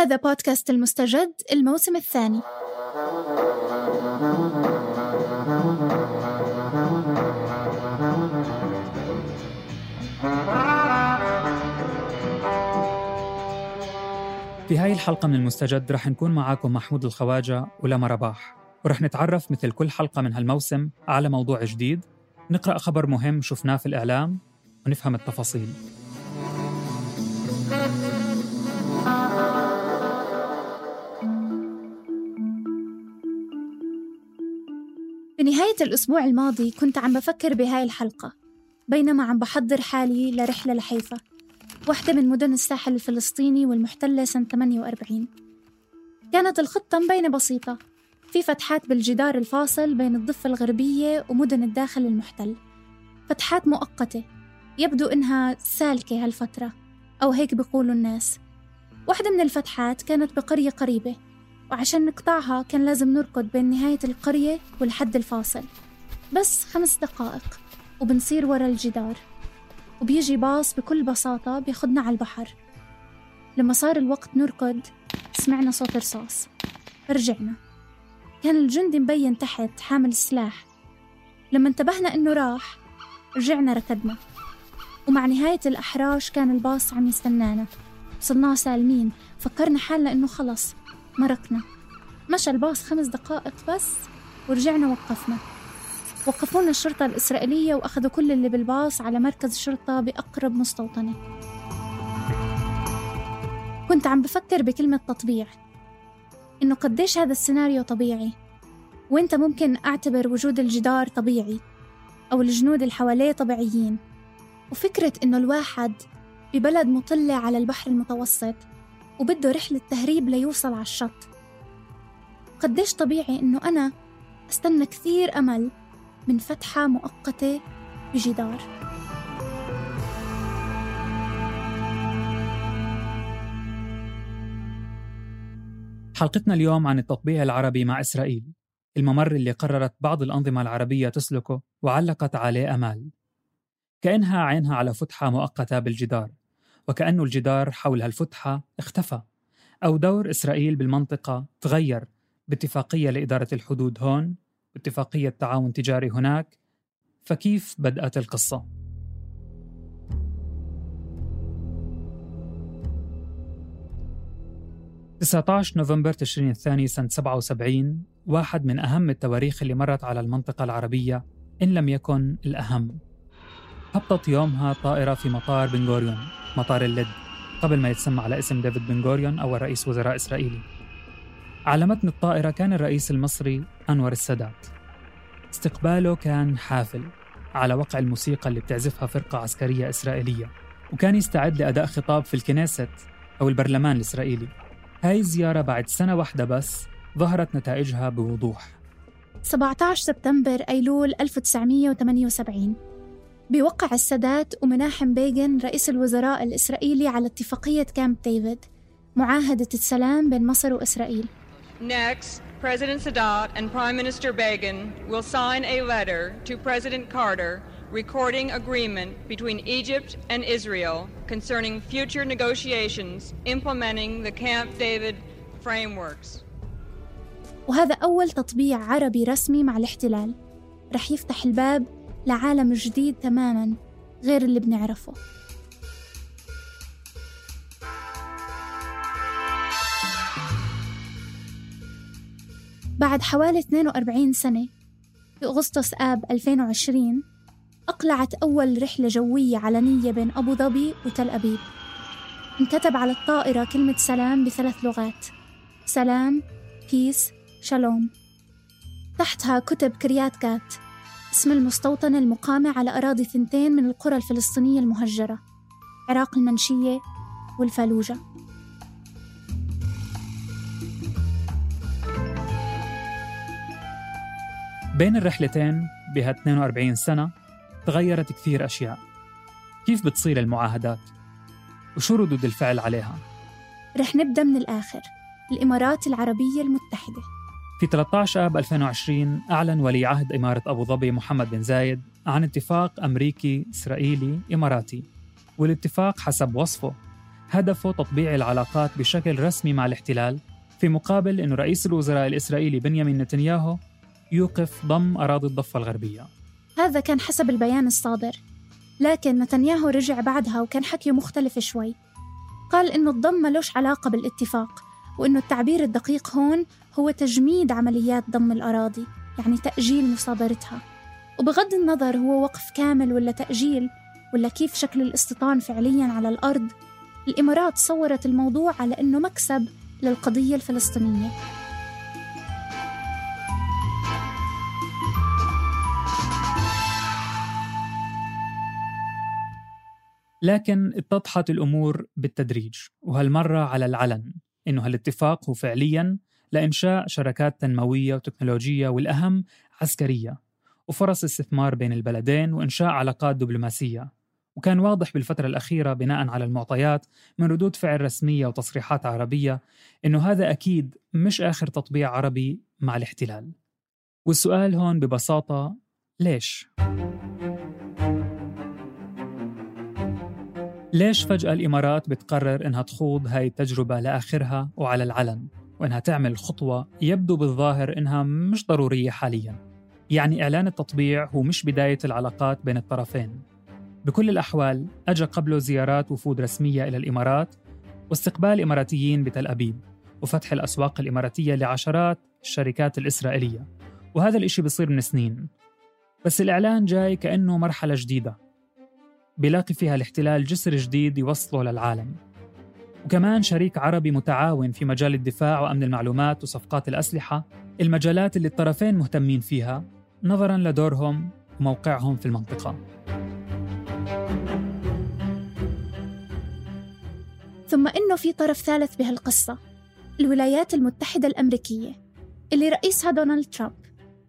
هذا بودكاست المستجد الموسم الثاني. في هاي الحلقة من المستجد رح نكون معاكم محمود الخواجة ولما رباح. ورح نتعرف مثل كل حلقة من هالموسم على موضوع جديد نقرأ خبر مهم شفناه في الإعلام ونفهم التفاصيل. الأسبوع الماضي كنت عم بفكر بهاي الحلقة بينما عم بحضر حالي لرحلة لحيفا واحدة من مدن الساحل الفلسطيني والمحتلة سنة 48 كانت الخطة مبينة بسيطة في فتحات بالجدار الفاصل بين الضفة الغربية ومدن الداخل المحتل. فتحات مؤقتة يبدو إنها سالكة هالفترة أو هيك بيقولوا الناس. واحدة من الفتحات كانت بقرية قريبة وعشان نقطعها كان لازم نركض بين نهاية القرية والحد الفاصل. بس خمس دقائق وبنصير ورا الجدار. وبيجي باص بكل بساطة بياخدنا على البحر. لما صار الوقت نركض سمعنا صوت رصاص. رجعنا. كان الجندي مبين تحت حامل سلاح لما انتبهنا إنه راح رجعنا ركضنا. ومع نهاية الأحراش كان الباص عم يستنانا. وصلنا سالمين فكرنا حالنا إنه خلص. مركنا مشى الباص خمس دقائق بس ورجعنا وقفنا. وقفونا الشرطة الإسرائيلية وأخذوا كل اللي بالباص على مركز شرطة بأقرب مستوطنة. كنت عم بفكر بكلمة تطبيع. إنه قديش هذا السيناريو طبيعي؟ وإنت ممكن أعتبر وجود الجدار طبيعي أو الجنود اللي حواليه طبيعيين. وفكرة إنه الواحد ببلد مطلة على البحر المتوسط وبده رحلة تهريب ليوصل على الشط. قديش طبيعي إنه أنا أستنى كثير أمل من فتحة مؤقتة بجدار. حلقتنا اليوم عن التطبيع العربي مع إسرائيل الممر اللي قررت بعض الأنظمة العربية تسلكه وعلقت عليه أمال. كأنها عينها على فتحة مؤقتة بالجدار. وكأنه الجدار حول هالفتحة اختفى أو دور إسرائيل بالمنطقة تغير باتفاقية لإدارة الحدود هون واتفاقية تعاون تجاري هناك فكيف بدأت القصة؟ عشر نوفمبر تشرين الثاني سنة 77 واحد من أهم التواريخ اللي مرت على المنطقة العربية إن لم يكن الأهم هبطت يومها طائرة في مطار بن غوريون مطار اللد قبل ما يتسمى على اسم ديفيد بن غوريون أول رئيس وزراء إسرائيلي على متن الطائرة كان الرئيس المصري أنور السادات. استقباله كان حافل على وقع الموسيقى اللي بتعزفها فرقة عسكرية إسرائيلية وكان يستعد لأداء خطاب في الكنيست أو البرلمان الإسرائيلي. هاي الزيارة بعد سنة واحدة بس ظهرت نتائجها بوضوح. 17 سبتمبر أيلول 1978 بيوقع السادات ومناحم بيغن رئيس الوزراء الإسرائيلي على اتفاقية كامب ديفيد معاهدة السلام بين مصر وإسرائيل Next, President Sadat and Prime Minister Begin will sign a letter to President Carter recording agreement between Egypt and Israel concerning future negotiations implementing the Camp David frameworks. وهذا أول تطبيع عربي رسمي مع الاحتلال رح يفتح الباب لعالم جديد تماما غير اللي بنعرفه. بعد حوالي 42 سنة في أغسطس آب 2020 أقلعت أول رحلة جوية علنية بين أبو ظبي وتل أبيب. انكتب على الطائرة كلمة سلام بثلاث لغات سلام بيس شالوم تحتها كتب كريات كات اسم المستوطنة المقامة على أراضي ثنتين من القرى الفلسطينية المهجرة عراق المنشية والفالوجة بين الرحلتين بها 42 سنة تغيرت كثير أشياء كيف بتصير المعاهدات؟ وشو ردود الفعل عليها؟ رح نبدأ من الآخر الإمارات العربية المتحدة في 13 آب 2020 أعلن ولي عهد إمارة أبو ظبي محمد بن زايد عن اتفاق أمريكي إسرائيلي إماراتي. والاتفاق حسب وصفه هدفه تطبيع العلاقات بشكل رسمي مع الاحتلال في مقابل أن رئيس الوزراء الإسرائيلي بنيامين نتنياهو يوقف ضم أراضي الضفة الغربية. هذا كان حسب البيان الصادر. لكن نتنياهو رجع بعدها وكان حكيه مختلف شوي. قال إنه الضم ملوش علاقة بالاتفاق. وإنه التعبير الدقيق هون هو تجميد عمليات ضم الأراضي يعني تأجيل مصادرتها. وبغض النظر هو وقف كامل ولا تأجيل ولا كيف شكل الاستيطان فعليا على الأرض الإمارات صورت الموضوع على إنه مكسب للقضية الفلسطينية. لكن اتضحت الأمور بالتدريج وهالمرة على العلن. إنه هالاتفاق هو فعليا لإنشاء شركات تنموية وتكنولوجية والأهم عسكرية وفرص استثمار بين البلدين وإنشاء علاقات دبلوماسية وكان واضح بالفترة الأخيرة بناء على المعطيات من ردود فعل رسمية وتصريحات عربية إنه هذا أكيد مش آخر تطبيع عربي مع الاحتلال والسؤال هون ببساطة ليش؟ ليش فجأة الإمارات بتقرر إنها تخوض هاي التجربة لآخرها وعلى العلن وإنها تعمل خطوة يبدو بالظاهر إنها مش ضرورية حالياً؟ يعني إعلان التطبيع هو مش بداية العلاقات بين الطرفين. بكل الأحوال أجى قبله زيارات وفود رسمية إلى الإمارات واستقبال إماراتيين بتل أبيب وفتح الأسواق الإماراتية لعشرات الشركات الإسرائيلية وهذا الإشي بصير من سنين. بس الإعلان جاي كأنه مرحلة جديدة. بيلاقي فيها الاحتلال جسر جديد يوصله للعالم. وكمان شريك عربي متعاون في مجال الدفاع وأمن المعلومات وصفقات الأسلحة المجالات اللي الطرفين مهتمين فيها نظرا لدورهم وموقعهم في المنطقة. ثم إنه في طرف ثالث بهالقصة الولايات المتحدة الأمريكية اللي رئيسها دونالد ترامب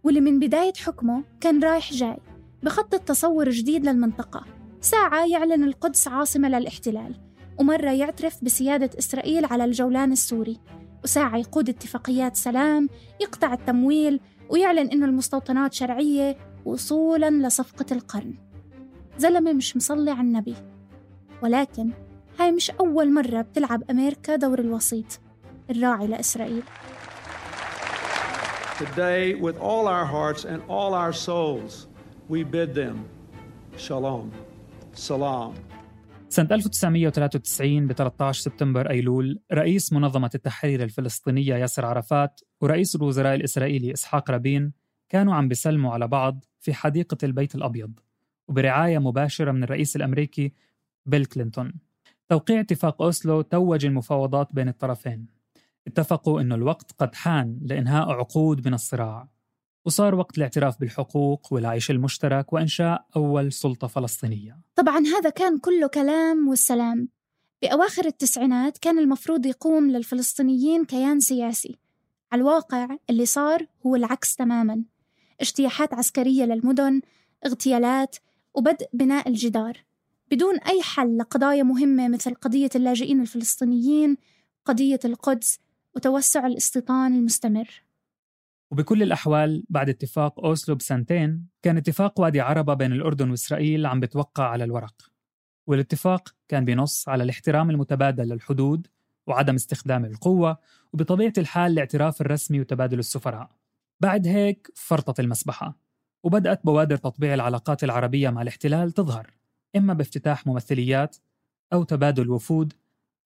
واللي من بداية حكمه كان رايح جاي بخطط تصور جديد للمنطقة. ساعة يعلن القدس عاصمة للاحتلال ومرة يعترف بسيادة إسرائيل على الجولان السوري. وساعة يقود اتفاقيات سلام يقطع التمويل ويعلن إنه المستوطنات شرعية وصولا لصفقة القرن. زلمة مش مصلي على النبي. ولكن هاي مش أول مرة بتلعب أمريكا دور الوسيط الراعي لإسرائيل. Today, with all our hearts and all our souls, we bid them shalom. سلام. سنة 1993 ب 13 سبتمبر أيلول رئيس منظمة التحرير الفلسطينية ياسر عرفات ورئيس الوزراء الإسرائيلي إسحاق رابين كانوا عم بيسلموا على بعض في حديقة البيت الأبيض وبرعاية مباشرة من الرئيس الأمريكي بيل كلينتون. توقيع اتفاق أوسلو توج المفاوضات بين الطرفين. اتفقوا أن الوقت قد حان لإنهاء عقود من الصراع. وصار وقت الاعتراف بالحقوق والعيش المشترك وإنشاء أول سلطة فلسطينية. طبعا هذا كان كله كلام والسلام. بأواخر التسعينات كان المفروض يقوم للفلسطينيين كيان سياسي. على الواقع اللي صار هو العكس تماما. اجتياحات عسكرية للمدن اغتيالات وبدء بناء الجدار. بدون أي حل لقضايا مهمة مثل قضية اللاجئين الفلسطينيين قضية القدس وتوسع الاستيطان المستمر. وبكل الأحوال بعد اتفاق أوسلو بسنتين كان اتفاق وادي عربة بين الأردن وإسرائيل عم بتوقع على الورق. والاتفاق كان بنص على الاحترام المتبادل للحدود وعدم استخدام القوة وبطبيعة الحال الاعتراف الرسمي وتبادل السفراء. بعد هيك فرطت المسبحة وبدأت بوادر تطبيع العلاقات العربية مع الاحتلال تظهر إما بافتتاح ممثليات أو تبادل وفود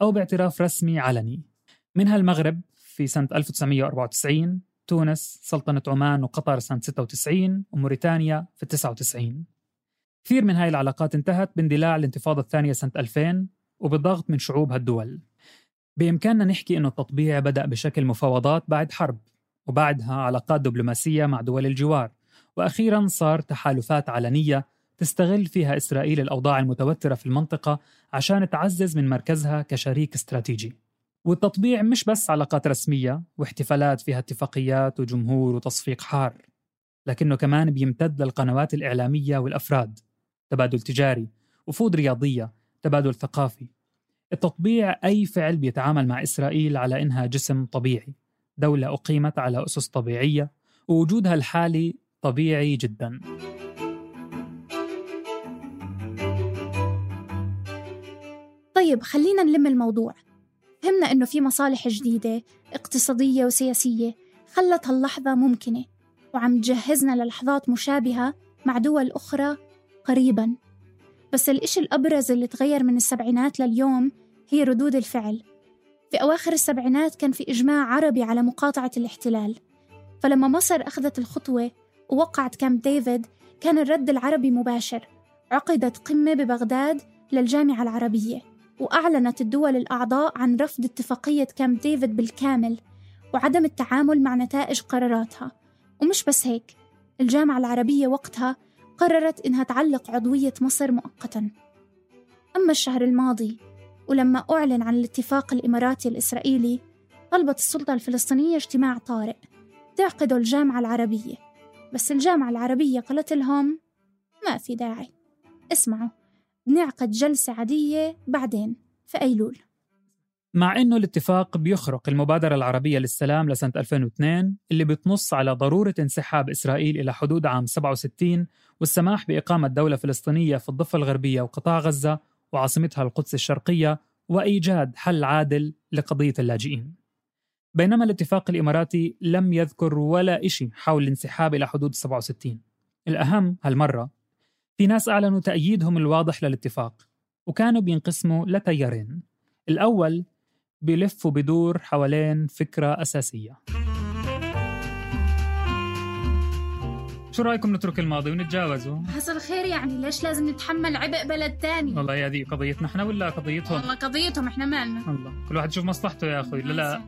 أو باعتراف رسمي علني. منها المغرب في سنة 1994 تونس سلطنة عمان وقطر سنة 96 وموريتانيا في 99 كثير من هاي العلاقات انتهت باندلاع الانتفاضة الثانية سنة 2000 وبضغط من شعوب هالدول. بإمكاننا نحكي أنه التطبيع بدأ بشكل مفاوضات بعد حرب وبعدها علاقات دبلوماسية مع دول الجوار. وأخيرا صار تحالفات علنية تستغل فيها إسرائيل الأوضاع المتوترة في المنطقة عشان تعزز من مركزها كشريك استراتيجي. والتطبيع مش بس علاقات رسمية واحتفالات فيها اتفاقيات وجمهور وتصفيق حار لكنه كمان بيمتد للقنوات الإعلامية والأفراد. تبادل تجاري وفود رياضية تبادل ثقافي. التطبيع أي فعل بيتعامل مع إسرائيل على إنها جسم طبيعي. دولة أقيمت على أسس طبيعية ووجودها الحالي طبيعي جدا. طيب خلينا نلم الموضوع. فهمنا إنه في مصالح جديدة اقتصادية وسياسية خلت هاللحظة ممكنة وعم تجهزنا للحظات مشابهة مع دول أخرى قريبا. بس الإشي الأبرز اللي تغير من السبعينات لليوم هي ردود الفعل. في أواخر السبعينات كان في إجماع عربي على مقاطعة الاحتلال. فلما مصر أخذت الخطوة ووقعت كامب ديفيد كان الرد العربي مباشر عقدت قمة ببغداد للجامعة العربية. وأعلنت الدول الأعضاء عن رفض اتفاقية كامب ديفيد بالكامل وعدم التعامل مع نتائج قراراتها. ومش بس هيك الجامعة العربية وقتها قررت إنها تعلق عضوية مصر مؤقتا. أما الشهر الماضي ولما أعلن عن الاتفاق الإماراتي الإسرائيلي طلبت السلطة الفلسطينية اجتماع طارئ تعقده الجامعة العربية. بس الجامعة العربية قالت لهم ما في داعي. اسمعوا بنعقد جلسة عادية بعدين في أيلول. مع أنه الاتفاق بيخرق المبادرة العربية للسلام لسنة 2002 اللي بتنص على ضرورة انسحاب إسرائيل إلى حدود عام 67 والسماح بإقامة دولة فلسطينية في الضفة الغربية وقطاع غزة وعاصمتها القدس الشرقية وإيجاد حل عادل لقضية اللاجئين. بينما الاتفاق الإماراتي لم يذكر ولا إشي حول الانسحاب إلى حدود 67 الأهم هالمرة في ناس أعلنوا تأييدهم الواضح للاتفاق وكانوا بينقسموا لتيارين الأول بيلف وبدور حوالين فكرة أساسية شو رأيكم نترك الماضي ونتجاوزه؟ حصل خير يعني ليش لازم نتحمل عبء بلد تاني؟ والله يا دي قضيتنا إحنا ولا قضيتهم؟ والله قضيتهم إحنا مالنا الله كل واحد يشوف مصلحته يا أخوي لا لا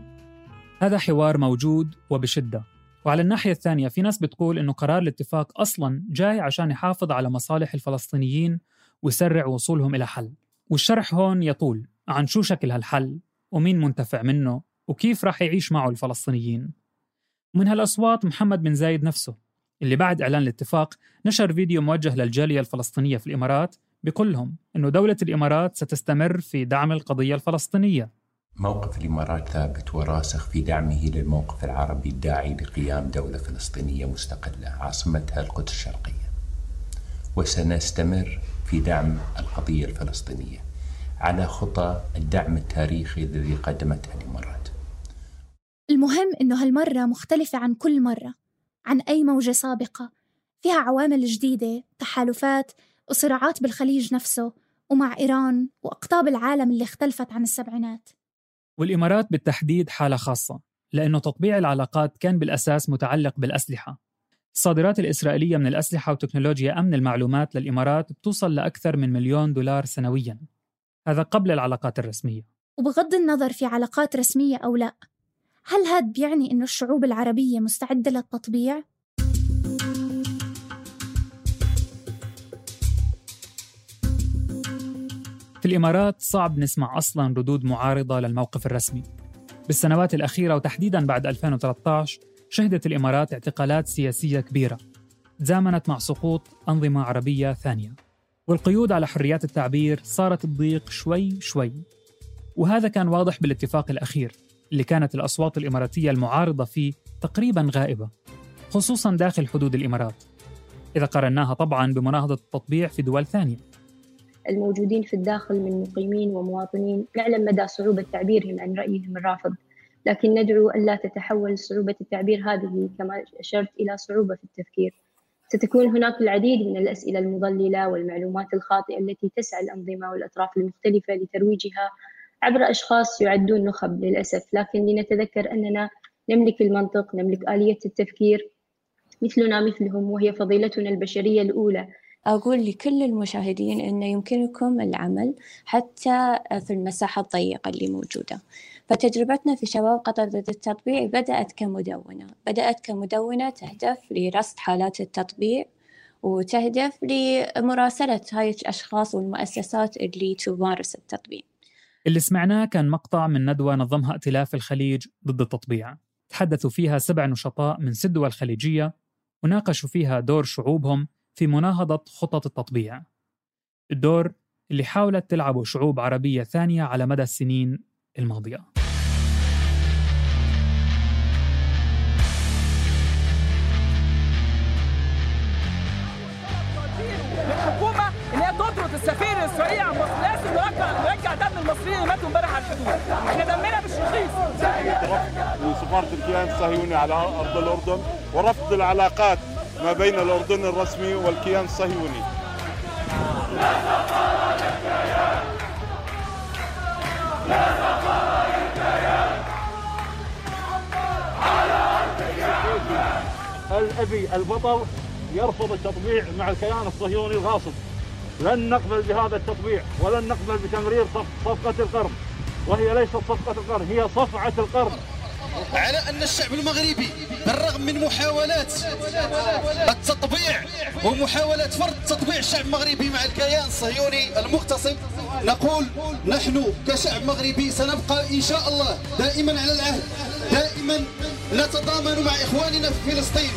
هذا حوار موجود وبشدة وعلى الناحية الثانية في ناس بتقول إنه قرار الاتفاق أصلا جاي عشان يحافظ على مصالح الفلسطينيين ويسرع وصولهم إلى حل. والشرح هون يطول عن شو شكل هالحل ومين منتفع منه وكيف راح يعيش معه الفلسطينيين. ومن هالأصوات محمد بن زايد نفسه اللي بعد إعلان الاتفاق نشر فيديو موجه للجالية الفلسطينية في الإمارات بيقول لهم أنه دولة الإمارات ستستمر في دعم القضية الفلسطينية. موقف الإمارات ثابت وراسخ في دعمه للموقف العربي الداعي لقيام دولة فلسطينية مستقلة عاصمتها القدس الشرقية. وسنستمر في دعم القضية الفلسطينية على خطى الدعم التاريخي الذي قدمته الإمارات. المهم إنه هالمرة مختلفة عن كل مرة عن أي موجة سابقة. فيها عوامل جديدة تحالفات وصراعات بالخليج نفسه ومع إيران وأقطاب العالم اللي اختلفت عن السبعينات. والإمارات بالتحديد حالة خاصة لأنه تطبيع العلاقات كان بالأساس متعلق بالأسلحة. الصادرات الإسرائيلية من الأسلحة وتكنولوجيا أمن المعلومات للإمارات بتوصل لأكثر من مليون دولار سنوياً. هذا قبل العلاقات الرسمية. وبغض النظر في علاقات رسمية أو لا هل هذا بيعني أنه الشعوب العربية مستعدة للتطبيع؟ الإمارات صعب نسمع أصلا ردود معارضة للموقف الرسمي. بالسنوات الأخيرة وتحديدا بعد 2013 شهدت الإمارات اعتقالات سياسية كبيرة تزامنت مع سقوط أنظمة عربية ثانية. والقيود على حريات التعبير صارت تضيق شوي شوي. وهذا كان واضح بالاتفاق الأخير اللي كانت الأصوات الإماراتية المعارضة فيه تقريبا غائبة خصوصا داخل حدود الإمارات. إذا قارناها طبعا بمناهضة التطبيع في دول ثانية. الموجودين في الداخل من مقيمين ومواطنين نعلم مدى صعوبة تعبيرهم عن رأيهم الرافض. لكن ندعو ألا تتحول صعوبة التعبير هذه كما أشرت إلى صعوبة في التفكير. ستكون هناك العديد من الأسئلة المضللة والمعلومات الخاطئة التي تسعى الأنظمة والأطراف المختلفة لترويجها عبر أشخاص يعدون نخب للأسف. لكن لنتذكر أننا نملك المنطق نملك آلية التفكير مثلنا مثلهم وهي فضيلتنا البشرية الأولى. أقول لكل المشاهدين أنه يمكنكم العمل حتى في المساحة الضيقة اللي موجودة. فتجربتنا في شباب قطر ضد التطبيع بدأت كمدونة. بدأت كمدونة تهدف لرصد حالات التطبيع وتهدف لمراسلة هاي الأشخاص والمؤسسات اللي تمارس التطبيع. اللي سمعناه كان مقطع من ندوة نظمها ائتلاف الخليج ضد التطبيع. تحدثوا فيها سبع نشطاء من ست دول خليجية وناقشوا فيها دور شعوبهم في مناهضة خطط التطبيع. الدور اللي حاولت تلعبه شعوب عربية ثانية على مدى السنين الماضية. الحكومة إن هي تطرد السفير الإسرائيلي عن مصر لازم نرجع نرجع دم المصريين اللي ماتوا امبارح على الحدود. إحنا دمنا مش رخيص. وسفارة الكيان الصهيوني على أرض الأردن ورفض العلاقات ما بين الأردن الرسمي والكيان الصهيوني. الأبي البطل يرفض التطبيع مع الكيان الصهيوني الغاصب. لن نقبل بهذا التطبيع ولن نقبل بتمرير صفقة القرن. وهي ليست صفقة القرن هي صفعة القرن. على أن الشعب المغربي بالرغم من محاولات التطبيع ومحاولات فرض تطبيع الشعب المغربي مع الكيان الصهيوني المغتصب نقول نحن كشعب مغربي سنبقى إن شاء الله دائما على العهد دائما نتضامن مع إخواننا في فلسطين.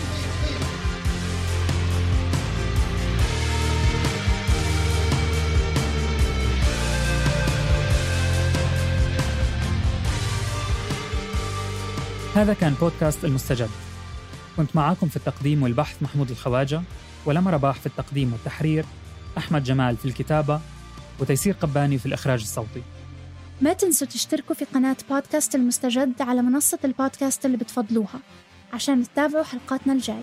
هذا كان بودكاست المستجد. كنت معاكم في التقديم والبحث محمود الخواجة ولما رباح في التقديم والتحرير أحمد جمال في الكتابة وتيسير قباني في الإخراج الصوتي. ما تنسوا تشتركوا في قناة بودكاست المستجد على منصة البودكاست اللي بتفضلوها عشان تتابعوا حلقاتنا الجاي